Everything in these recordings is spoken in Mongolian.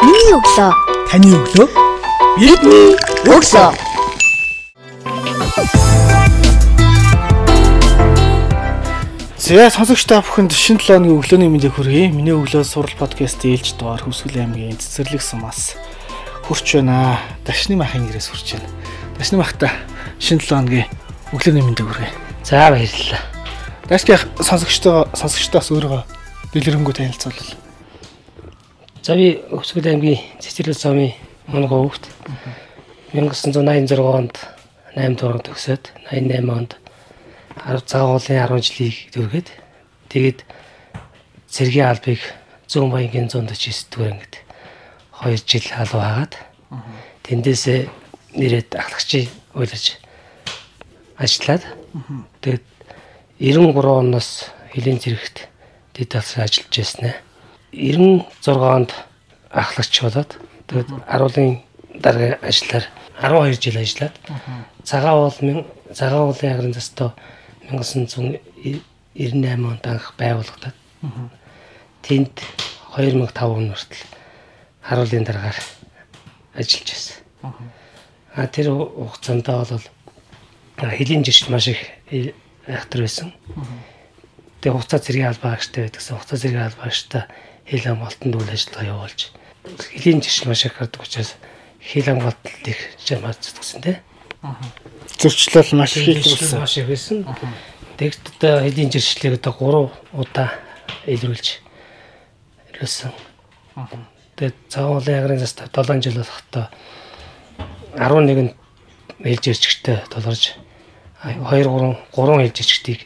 Миний өглөө. Таны өглөө Бидний өглөө. За сонсогч та бүхэнд шинэ 7 өдрийн өглөөний мэндийг хүргэе. Миний өглөө сурал подкаст ээлж дугаар Хүсгэл аймгийн цэцэрлэг сумаас хүрч байна. Дашны махын гэрээс хүрч байна. Дашны махта шинэ 7 өдрийн өглөөний мэндийг хүргэе. За баярлалаа. Дашны сонсогчтойгоо сонсогчтоос өөрийгөө дэлгэрэнгүй танилцуулал. За би Өвсгөл аймгийн Цэцэрлэг цомын мөнгө хөвгт 1986 онд 8 дугаар төгсөөд 88 онд 10 цагаан уулын 10 жилийг дүргээд тэгээд цэргийн албыг Зүүн Баянгийн 149 дугаар ингээд 2 жил халуун хагаад тэндээсээ нэрэд ахлагчийн уйлж ажиллаад тэгээд 93 оноос хилийн зэрэгт дэд талсан ажиллаж байсан аа. 96-онд ахлагч болоод тэгээд аруулын дарга ажиллаар 12 жил ажиллаад цагаан уул цагаан уулын агрын застав 1998 онд анх байгуулагдаад тэнд 2005 он хүртэл харуулын дараагаар ажиллаж байсан. А тэр хугацаанд бол хэлийн жишг маш их хатар байсан. Тэгээ хугацаа зэргийн албаагчтай байдагсан. Хугацаа зэргийн албаагчтай хэл хамгаалтанд үйл ажиллагаа явуулж хэлийн жишт маш их гардаг учраас хэл хамгаалтанд их жамаар зүтгсэн тий. Зөрчлөл маш их Хийлсэн маш их байсан. Тэгэхдээ одоо хэдийн жиршлийг одоо 3 удаа илрүүлж илрүүлсэн. Тэгээд цагаан уулын агрын застав 7 жил болохтой 11-нд хэлж ирчгтэй толгорж 2 3 3 хэлж ирчгтийг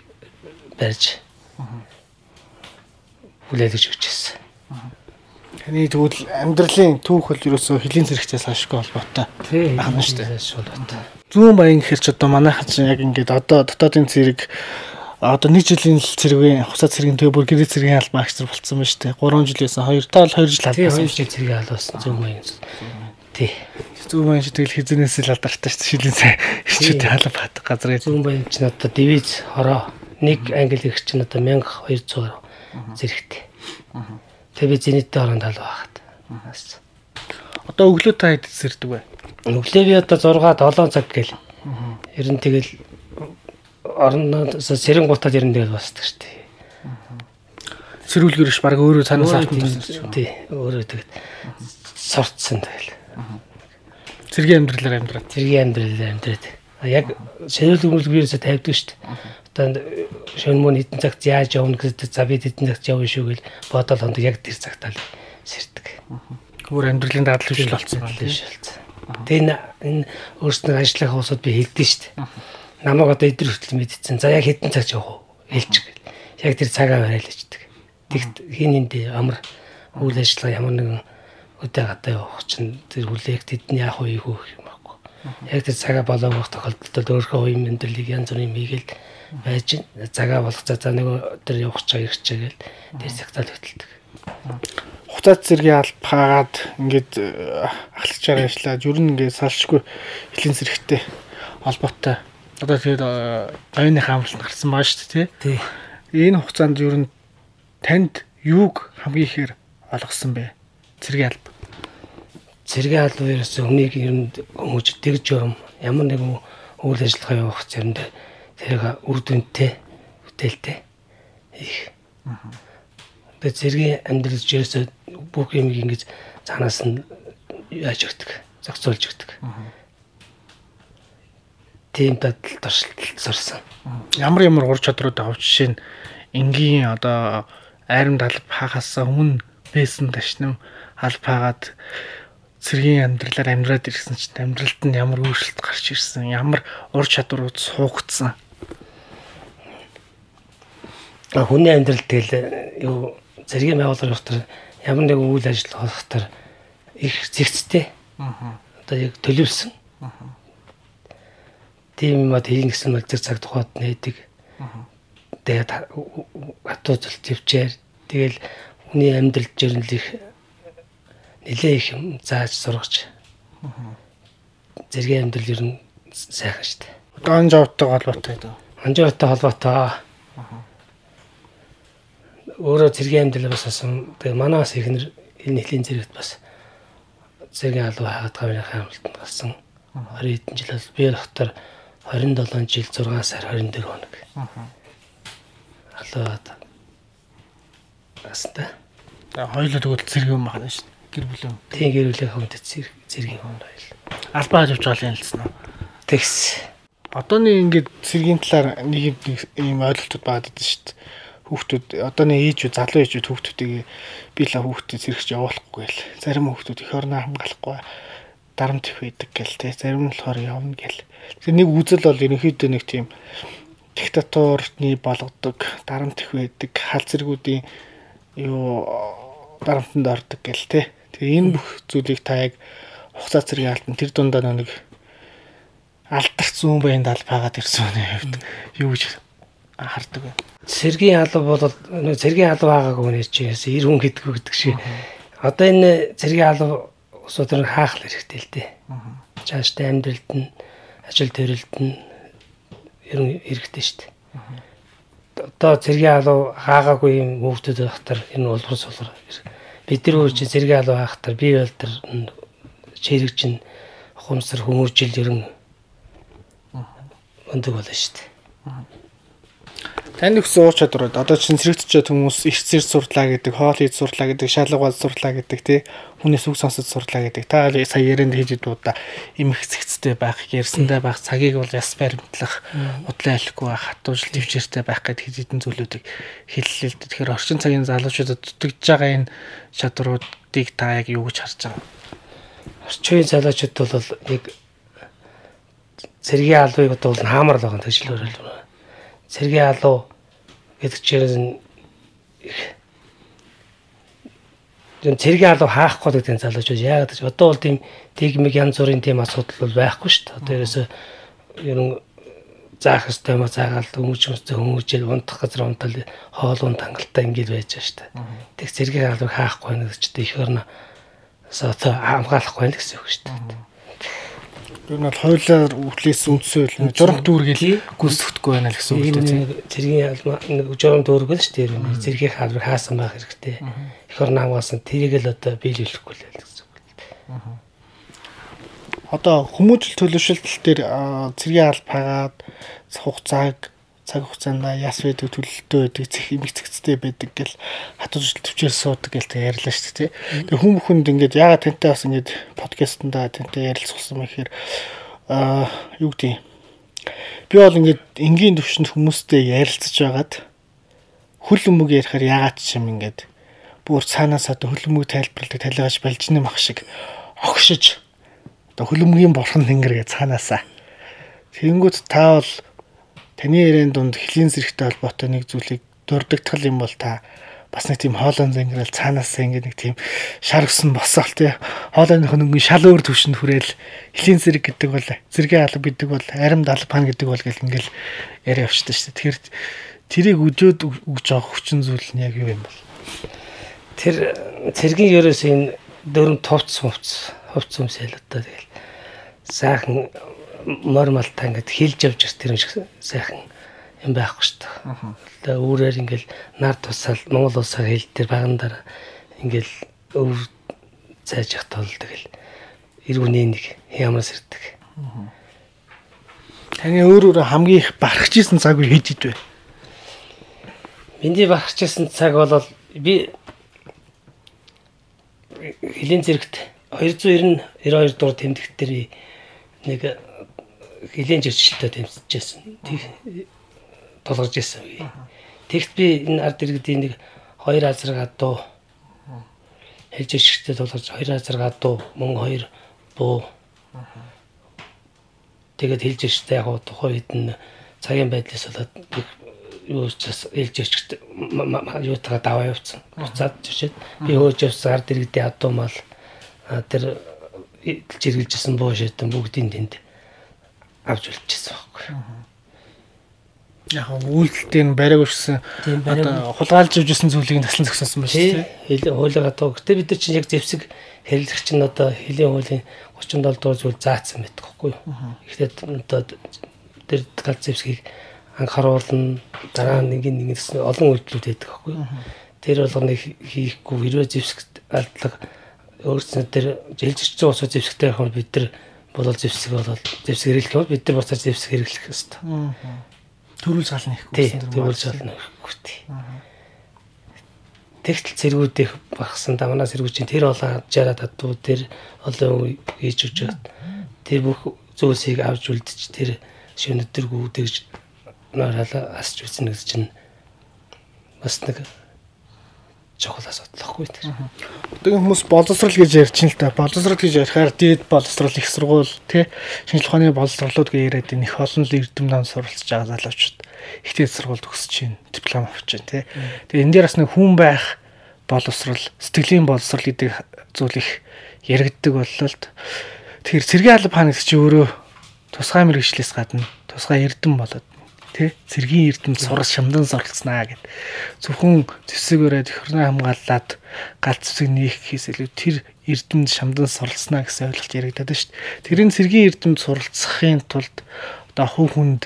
барьж хүлээлгэж өгч ирсэн. Таны тэгвэл амьдралын түүх бол ерөөсөө хөлийн зэрэгцээс хашгүй холбоотой. Тийм Ахан штэ. шуулаад. Зүүн баян гэхэр ч одоо манайхан чинь яг ингээд одоо дотоодын цэрэг одоо нэг жилийн л цэргийн хуцаа цэргийн тэгээ бүр гэрээ цэргийн албан агчтар болцсон байна шүү дээ. 3 жилээс 2 таа л 2 жил Тийм албасан. 2 жил зэрэг албасан зөв маяг. Тий. Зүүн баян шиг тэгэл хизэнээс л алдартай шүү дээ. Шилийн цай ирчүүдийн халав хат газар. Зүүн баян чинь одоо дивиз хороо нэг англи их чинь одоо 1200 зэрэгтэй. Тэгээ би зэниттэй оронд алуу хахад. Одоо өглөө та хэд зэрдэг вэ? Өглөө би одоо 6 7 цаг гээл. Ер нь тэгэл орондоо сэрэн гутад ер нь тэгэл басдаг шүү дээ. Сэрүүлгэрш баг өөрөө автсан байсан шүү. Тий. Өөрөө тэгээд сорцсон тэгэл. Цэргийн амьдралаар амьдраад. Тэргийн амьдрал амьдраад. Яг ширүүл өмөлгөөсөө тавьдаг шүү дээ. Одоо шөнө мөн хэдэн цагт яаж явна гэдэг за би хэдэн цагт явна шүү гэл бодол хонд яг тэр цагтаа л сэрдэг. Өөр амьдралын дадал хвшил болсон байна. Биш болсон. Тэгээ энэ өөрснөө ажиллах усууд би хэлдэг шүү дээ. Намайг одоо эдгээр хүртэл мэдчихсэн. За яг хэдэн цаг явах вэ? Хэлж гэл. Яг тэр цагаа барайл ичдэг. Тэгт хин энд амар үйл ажиллагаа ямар нэгэн өдөө гадаа явах чинь тэр хүлээгт тэдний яах вэ юу гэх юм. Яг тэр цагаа болоогох тохиолдолд өөрийнхөө үеийн мэдрэлийг янз бүрийн мийгээл байж цагаа болох за нэг тэр явах чаа ирчээ гэл тэр цагтаа л хөтэлдэг. Хуцаа цэргийн алба хаагаад ингээд э, ахлагчаар ажиллаад ер нь ингээд салшгүй хөлийн зэрэгтэй холбоотой. Одоо тэгээд баяны хаамлалт гарсан байгаа шүү дээ, тий? Тий. Энэ хугацаанд ер нь танд юуг хамгийн ихээр олгосон бэ? Цэргийн алба. Цэргийн албан ерөөс өмнөийг ер нь хүмүүж дэгж юм ямар нэгэн үйл ажиллагаа явуулах зэрэнд тэрэг үр дүнтэй бүтээлтэй их. Тэгээ цэргийн амьдралч ерөөсөө бүх юм ингэж цаанаас нь яаж өгдөг, зохицуулж өгдөг. Тийм дадал туршилтанд сурсан. Ямар ямар ур чадрууд авч жишээ нь энгийн одоо айрам талб хаахаас өмнө байсан ташнам алба хаагаад цэргийн амьдралаар амьдраад ирсэн чинь амьдралд нь ямар өөрчлөлт гарч ирсэн, ямар ур чадварууд суугдсан. Хүний амьдрал тэгэл юу зэргийн байгууллага дотор ямар нэгэн үйл ажиллагаа болохтар их зэгцтэй. Одоо яг төлөвлөсөн. Тийм юм а тийм гэсэн мэл зэрэг цаг тухайд нээдэг. Тэгээд хатуу зөл төвчээр тэгэл хүний амьдрал жирнэл их нэлээ их юм зааж сургаж. Зэргийн амьдрал ер нь сайхан шүү дээ. Одоо анжаавтай холбоотой дөө. Анжаатай холбоотой өөрөө зэргийн амьдрал бас асан тэгээ манаас ихнэр энэ нэлийн зэрэгт бас цэргийн алуу хаагаад гавныхаа амралтанд гарсан. 20 хэдэн жил бол би доктор 27 жил 6 сар 24 хоног. Алууд астай. За хоёулаа тэгвэл цэргийн юм байна шүү. дээ. Гэр бүлийн. Тийм гэрүүлээ хүнд цэргийн хүнд байл. Албаа авч байгаа юм хэлсэн үү? Тэгс. Одооны ингээд цэргийн талаар нэг ийм ойлголтууд байгаа гэдэг шүү дээ. Хүүхдүүд одооны ээжүүд залуу ээжүүд хүүхдүүдийг би л хүүхдүүд цэрэгч явуулахгүй л. Зарим хүүхдүүд их орноо хамгаалахгүй дарамт их байдаг гэл те. Зарим нь болохоор явна гэл. Тэр нэг үзэл бол ерөнхийдөө нэг тийм диктатурны болгодог, дарамт их байдаг, хал зэргүүдийн юу дарамтанд ордог гэл те. Тэгээ энэ бүх зүйлийг та яг хугацаа цэргийн албан тэр дундаа нэг алдарсан байнд албаагаад ирсэн хүний хувьд юу гэж хардаг вэ? Цэргийн алба бол нөө цэргийн алба байгаагүй нэ чигээс ир хүн гэдэггүй гэдэг шиг. Одоо энэ цэргийн алба усууд тэр хаах хэрэгтэй л дээ. Цаашдаа амьдралд нь ажил төрөлд нь ер нь хэрэгтэй шүү дээ. Одоо цэргийн алуу хаагаагүй юм хүүхдүүд байхтар энэ улбар сулгар бид нар өөр чи цэргийн алуу хаахтар би бол тэр чирэг чинь хумсар хүмүүжил ер нь өндөг болно шүү дээ. Танд өгсөн уур чадварууд одоо чинь сэрэгдчихэд хүмүүс их зэрэг сурлаа гэдэг, хоол хийж сурлаа гэдэг, шалгавал сурлаа гэдэг тий хүнээс үг сонсож сурлаа гэдэг. Та сая ярианд хийж дуудаа эмх зэгцтэй байх, ярьсандаа байх, цагийг бол яс баримтлах, удлаа алихгүй байх, хатуужил төвчээртэй байх гэдэг хэд хэдэн зүйлүүдийг хэллээ л дээ. Тэгэхээр орчин цагийн залуучуудад дутагдж байгаа энэ чадваруудыг та яг юу гэж харж байгаа вэ? Орчин залуучууд бол нэг цэргийн албыг бол хаамар л байгаа төжлөөр л цэргийн алуу гэдэг чинь энэ цэргийн алуу хаахгүй гэдэг залуучууд яагаад гэж одоо бол тийм тэгмэг янз бүрийн тийм асуудал бол байхгүй шүү дээ. Одоо ерөөсөө ер нь заах ёстой юм заагаал хүмүүжмөстэй хүмүүжил унтах газар унтал хоол унд хангалттай ингээл байж байгаа шүү дээ. Тэг цэргийн алууг хаахгүй нэг ч их орно сото хамгаалахгүй л гэсэн үг шүү дээ. Ер нь бол хойлоор үхлээс үндсөөл журам дүүргээл гүйцэтгэхгүй байна л гэсэн үг тийм. Цэргийн алма нэг журам дүүргэл шүү дээ. Цэргийн хаалбар хаасан байх хэрэгтэй. Эх орн хамгаалсан тэрийг л одоо биелүүлэхгүй л гэсэн үг. Одоо хүмүүжил төлөвшөлтөл дээр цэргийн алба хагаад хугацааг цаг хугацаанд яс байдаг төлөлтөө байдаг цэх имэгцэгцтэй байдаг гэл хатууж төвчээр суудаг гэл тэг ярьлаа шүү дээ. Тэгээ хүн бүхэнд ингээд яагаад тантай бас ингээд подкастнда тантай ярилцсан юм гэхээр аа юу гэдэг би бол ингээд энгийн төвшөнд хүмүүстэй ярилцаж байгаад хөл өмөг ярихаар яагаад ч юм ингээд бүр цаанаас одоо хөл өмөг тайлбарладаг талигаж балж нэм ах шиг огшиж одоо хөл өмгийн бурхан тэнгэргээ цаанаасаа тэгэнгүүт та бол таны яриан дунд хилийн зэрэгтэй холбоотой нэг зүйлийг дурддагтал юм бол та бас нэг тийм хоолон зангирал цаанаас ингэ нэг тийм шар гсэн босоол тий. Хоолойны хөнгөн шал өөр төвшөнд хүрээл хилийн зэрэг гэдэг бол зэргийн алба гэдэг бол арим далбан гэдэг бол гэл ингээл яриа авчдаг шүү дээ. Тэгэхээр тэрийг өдөөд өгж байгаа хүчин зүйл нь яг юу юм бол? Тэр цэргийн ерөөс энэ дөрөв товц хувц хувц юмсэл одоо тэгэл. Сайхан нормалтай ингээд хилж явж ирс тэр шиг сайхан юм байхгүй шүү дээ. Тэгээ өөрөөр ингээд нар тусаал Монгол улсаар хил дээр багандар ингээд өв цайж явах тул тэгэл эргүний нэг ямаас ирдэг. Таны өөр өөр хамгийн их барахжсэн цаг үе хэд хэд вэ? Миний барахжсэн цаг бол би хилийн зэрэгт 290 92 дугаар тэмдэгт дээр нэг хилийн живчлэлтэй тэмцэжсэн. Тулгарч ирсэн үе. Тэгт би энэ ард иргэдийн нэг хоёр азаргаа дуу хэлж ишгтэй тулгарч хоёр азаргаа дуу мөн хоёр буу. Тэгээд хэлж ишгтэй яг тухайн үед нь цагийн байдлаас болоод юу ч хэлж ишгтэй юутайгаа даваа явцсан. Буцаад чишээд би хөөж явсан ард иргэдийн адуу мал тэр жиргэлжсэн буу шитэн бүгдийн тэнд авч үлдчихсэн байхгүй. Яг үйлдэлтэй нь бариаг өшсөн одоо хулгайлж өвжсэн зүйлийг таслан зөксөнсөн байна шүү дээ. Хилийн хуулиар одоо гэтээ бид нар чинь яг зэвсэг хэрэглэх чинь одоо хилийн хуулийн 37 дугаар зүйл заасан байдаг байхгүй юу. Гэхдээ одоо тэр гал зэвсгийг анхааруулна дараа нь нэг нэг гэсэн олон үйлдэлүүд байдаг байхгүй юу. Тэр болгоныг хийхгүй хэрвээ зэвсэгт алдлага өөрснөө тэр жилжигчсэн усуу зэвсэгтэй нь бид нар болол зэвсэг болол зэвсэг хэрэглэх бол бид нар буцаад зэвсэг хэрэглэх ёстой. Төрүүл шална ихгүй. Тий, тэгвэл шална ихгүй тий. Тэгтэл цэргүүд их багсан дамнаа цэргүүд чинь тэр олон жараад адуу тэр олон хийж өгч тэр бүх зүйлсийг авч үлдчих тэр шөнөдөргүү тэгж нөрөөлө асч үзнэ гэж чинь бас нэг чухал асуудал ахгүй тэр. Одоо хүмүүс боловсрал гэж ярьж ин л та. Боловсрал гэж ярихаар дээд боловсрал их сургууль тий шинжлэх ухааны боловсролууд гэж яриад энэ их олон л эрдэм дан суралцж байгаа залуучууд их дээд сургуульд төгсөж чинь диплом авч чинь тий. Тэгээ энэ дээр бас нэг хүн байх боловсрал, сэтгэлийн боловсрал гэдэг зүйл их яригддаг боллоо л. Тэгэхээр цэргийн алба хаана гэсэн чи өөрөө тусгай мэрэгчлээс гадна тусгай эрдэм болоод тий цэргийн эрдэмт сурал шамдан суралцнаа гэд зөвхөн зэвсэг өрөөд хөрнөө хамгаалаад галт зэвсэг нийхээс илүү тэр эрдэмт шамдан суралцнаа гэсэн ойлголт яригадаад шүү дээ. Тэрийн цэргийн эрдэмт суралцахын тулд одоо хүн хүнд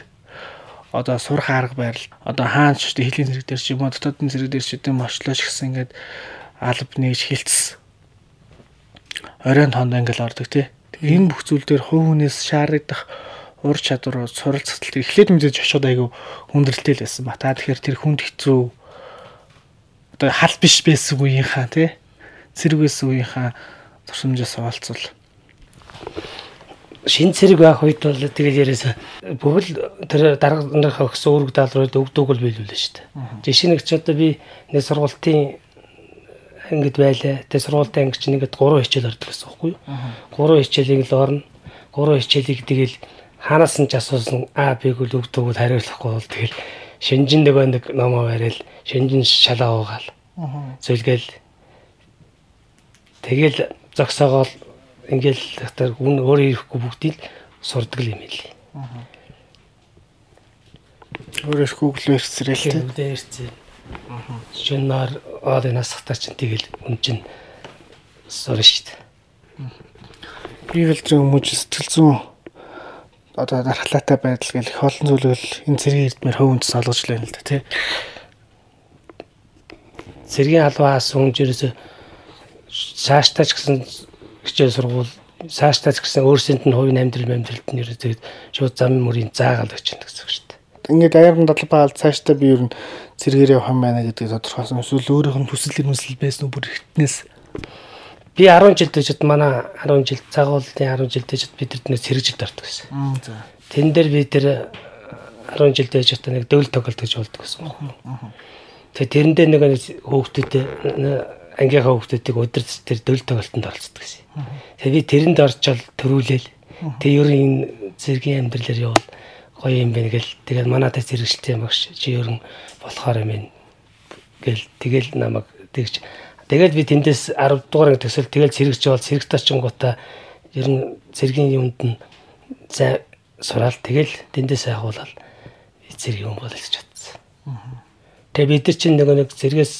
одоо сурах арга барил одоо хаанч ч хэлийн зэрэг дээр ч юм уу дотоодын зэрэг дээр ч юм очлооч гэсэн ингээд алба нээж хилцсэн. Оройн тоонд ингээл ордог тий. Энэ бүх зүйл дээр хувь хүнээс шаардах ур чадвар суралцалт эхлээд мэдээж очиод айгу хүндрэлтэй л байсан ба. Та тэгэхээр тэр хүнд хэцүү одоо хал биш байсан үеийнхаа тий байсан үеийнхаа туршимжаас олцвол шин цэрэг байх үед бол тэгэл яриасаа бүхэл тэр дарга нарынхаа өгсөн үүрэг даалгаврыг өгдөг бол биелүүлээ шүү дээ. Жишээ нэг ч одоо би нэг сургуулийн ангид байлаа. Тэгээ сургуулийн анги чинь ингээд 3 хичээл ордог гэсэн үг байхгүй юу? 3 хичээлийг л орно. 3 хичээлийг тэгэл хаанаас нь ч асуусан А Б-г л өгдөг бол хариулахгүй бол тэгэл шинжин нөгөө нэг номоо барайл шинжин шалаа уугаал. Зөвлгээл тэгэл зогсоогоол ингээл тэр хүн өөрөө ирэхгүй бүгдийг сурдаг юм ээ. Өөрөө их Google ирсэрэл тий. Google ирсэн. Шинээр оолын насхтаа чинь тэгэл хүн чинь сурна шүү дээ. Би л зөв хүмүүж сэтгэл зүйн одоо дархлаатай байдал гэл их олон зүйлэл энэ цэргийн эрдмээр хөв үндэс олгож лээ л да тий. Цэргийн албаас үнжирээс цааштай ч гэсэн хичээл сургууль цааштай ч гэсэн өөрсөнд нь хувийн амьдрал амьдралд нь ерөөсөө шууд зам мөрийн заагаал гэж байна гэсэн үг шүү дээ. Ингээд аяарн дадлбаал цааштай би ер нь цэргээр явах юм байна гэдгийг тодорхойлсон. Эсвэл өөрийнх нь хүсэл эрмэлзэл байсан бүр ихтнээс Би 10 жил дэжид манай 10 жил цагууллын 10 жил дэжид бид тэрнээс хэрэгжилт ортог гэсэн. За. Тэн дээр би тэр 10 жил дэжид нэг дөвл тоглолт гэж болдог гэсэн. Тэгээ тэрэндээ нэг хөөхтөд ангийнхаа хөөхтөдийг өдөр тэр дөвл тоглолтод оролцдог гэсэн. Тэгээ би тэрэнд орчол төрүүлээл. Тэгээ ер нь зэргийн амьдралаар явал гоё юм байна гэл. Тэгээд манайтай зэрэгшэлтэй юм багш. Чи ер нь болохоор юм гэл. Тэгэл намайг тэгж Тэгээд би тэндээс 10 дугаар анги төсөл тэгэл цэрэгч бол цэрэгт очингуудаа ер нь цэргийн юмд нь зай сураал тэгэл тэндээс агуулаад цэргийн юм болж чадсан. Тэгээ бид нар чинь нөгөө нэг цэргээс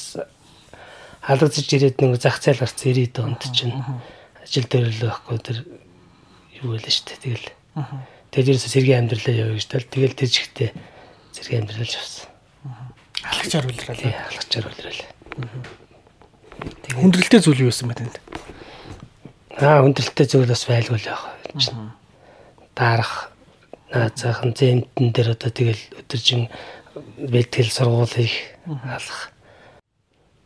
халагдж ирээд нэг зах зээл гарц 90 донд чинь ажил дээр л байхгүй тэр юу байлаа шүү дээ тэгэл. Тэгээд ерөөсө цэргийн амьдралаа явъя гэж тэл тэгэл тэр жигтэй цэргийн амьдрал явсан. Халагчаар үлрэл. Тий, халагчаар үлрэл. Хүндрэлтэй зүйл юу байсан бэ тэнд? Аа хүндрэлтэй зүйл бас байлгүй л яах. Дарах наацаахан зэмтэн дээр одоо тэгэл өдөржин бэлтгэл сургуулийг алах.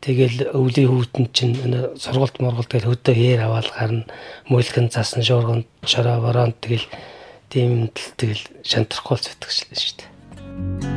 Тэгэл өвлийн хүүтэн чинь сургуульт моргол тэгэл хөдөө хээр аваал гарна. Мөөлгөн засан шуурганд шороо воронд тэгэл тийм тэгэл шантрахгүй л зүтгэж шүү дээ.